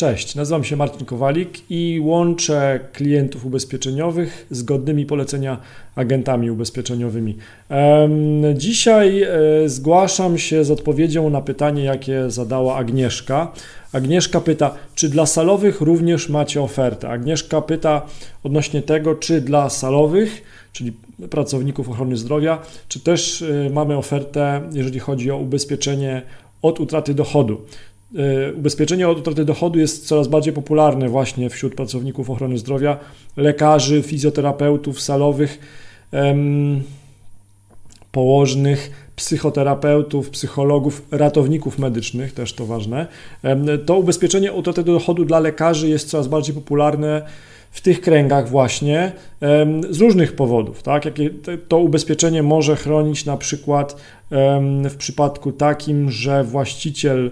Cześć, nazywam się Marcin Kowalik i łączę klientów ubezpieczeniowych z godnymi polecenia agentami ubezpieczeniowymi. Dzisiaj e, zgłaszam się z odpowiedzią na pytanie, jakie zadała Agnieszka. Agnieszka pyta, czy dla salowych również macie ofertę? Agnieszka pyta odnośnie tego, czy dla salowych, czyli pracowników ochrony zdrowia, czy też e, mamy ofertę, jeżeli chodzi o ubezpieczenie od utraty dochodu. E, ubezpieczenie od utraty dochodu jest coraz bardziej popularne właśnie wśród pracowników ochrony zdrowia, lekarzy, fizjoterapeutów, salowych, położnych, psychoterapeutów, psychologów, ratowników medycznych, też to ważne. To ubezpieczenie utraty dochodu dla lekarzy jest coraz bardziej popularne w tych kręgach właśnie z różnych powodów. Tak? Jakie to ubezpieczenie może chronić na przykład w przypadku takim, że właściciel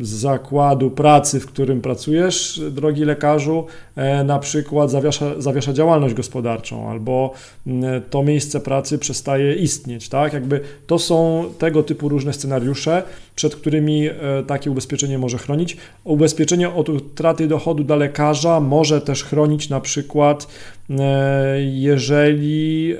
z zakładu pracy, w którym pracujesz, drogi lekarzu, e, na przykład zawiesza, zawiesza działalność gospodarczą albo to miejsce pracy przestaje istnieć, tak? Jakby to są tego typu różne scenariusze, przed którymi e, takie ubezpieczenie może chronić. Ubezpieczenie od utraty dochodu dla lekarza może też chronić na przykład e, jeżeli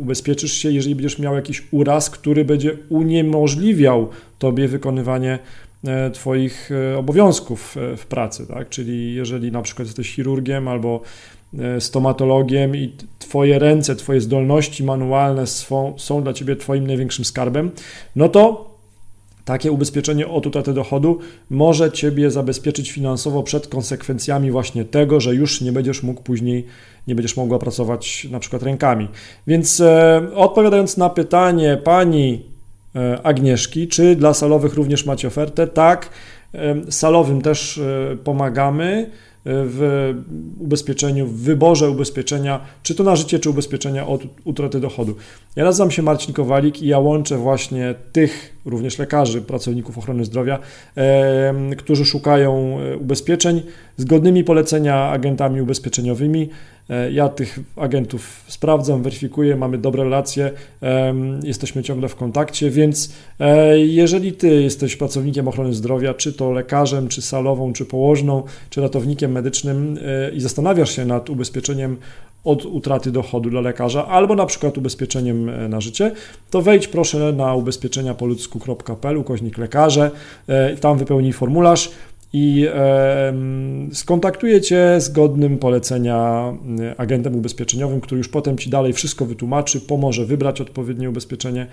ubezpieczysz się, jeżeli będziesz miał jakiś uraz, który będzie uniemożliwiał tobie wykonywanie e, Twoich e, obowiązków e, w pracy, tak? Czyli jeżeli na przykład jesteś chirurgiem albo stomatologiem i Twoje ręce, Twoje zdolności manualne są, są dla Ciebie Twoim największym skarbem, no to takie ubezpieczenie od utraty dochodu może Ciebie zabezpieczyć finansowo przed konsekwencjami właśnie tego, że już nie będziesz mógł później, nie będziesz mogła pracować na przykład rękami. Więc e, odpowiadając na pytanie Pani Agnieszki. Czy dla salowych również macie ofertę? Tak, e, salowym też e, pomagamy w ubezpieczeniu, w wyborze ubezpieczenia, czy to na życie, czy ubezpieczenia od utraty dochodu. Ja nazywam się Marcin Kowalik i ja łączę właśnie tych również lekarzy, pracowników ochrony zdrowia, którzy szukają ubezpieczeń zgodnymi polecenia agentami ubezpieczeniowymi. E, ja tych agentów sprawdzam, weryfikuję, mamy dobre relacje, jesteśmy ciągle w kontakcie, więc e, jeżeli ty jesteś pracownikiem ochrony zdrowia, czy to lekarzem, czy salową, czy położną, czy ratownikiem medycznym e, i zastanawiasz się nad ubezpieczeniem od utraty dochodu dla lekarza, albo na przykład ubezpieczeniem na życie, to wejdź proszę na ubezpieczeniapoludzku.pl, ukośnik lekarze, tam wypełnij formularz, i skontaktuje Cię z godnym polecenia y, agentem ubezpieczeniowym, który już potem Ci dalej wszystko wytłumaczy, pomoże wybrać odpowiednie ubezpieczenie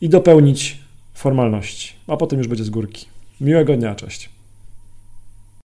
i dopełnić formalności, a potem już będzie z górki. Miłego dnia, cześć.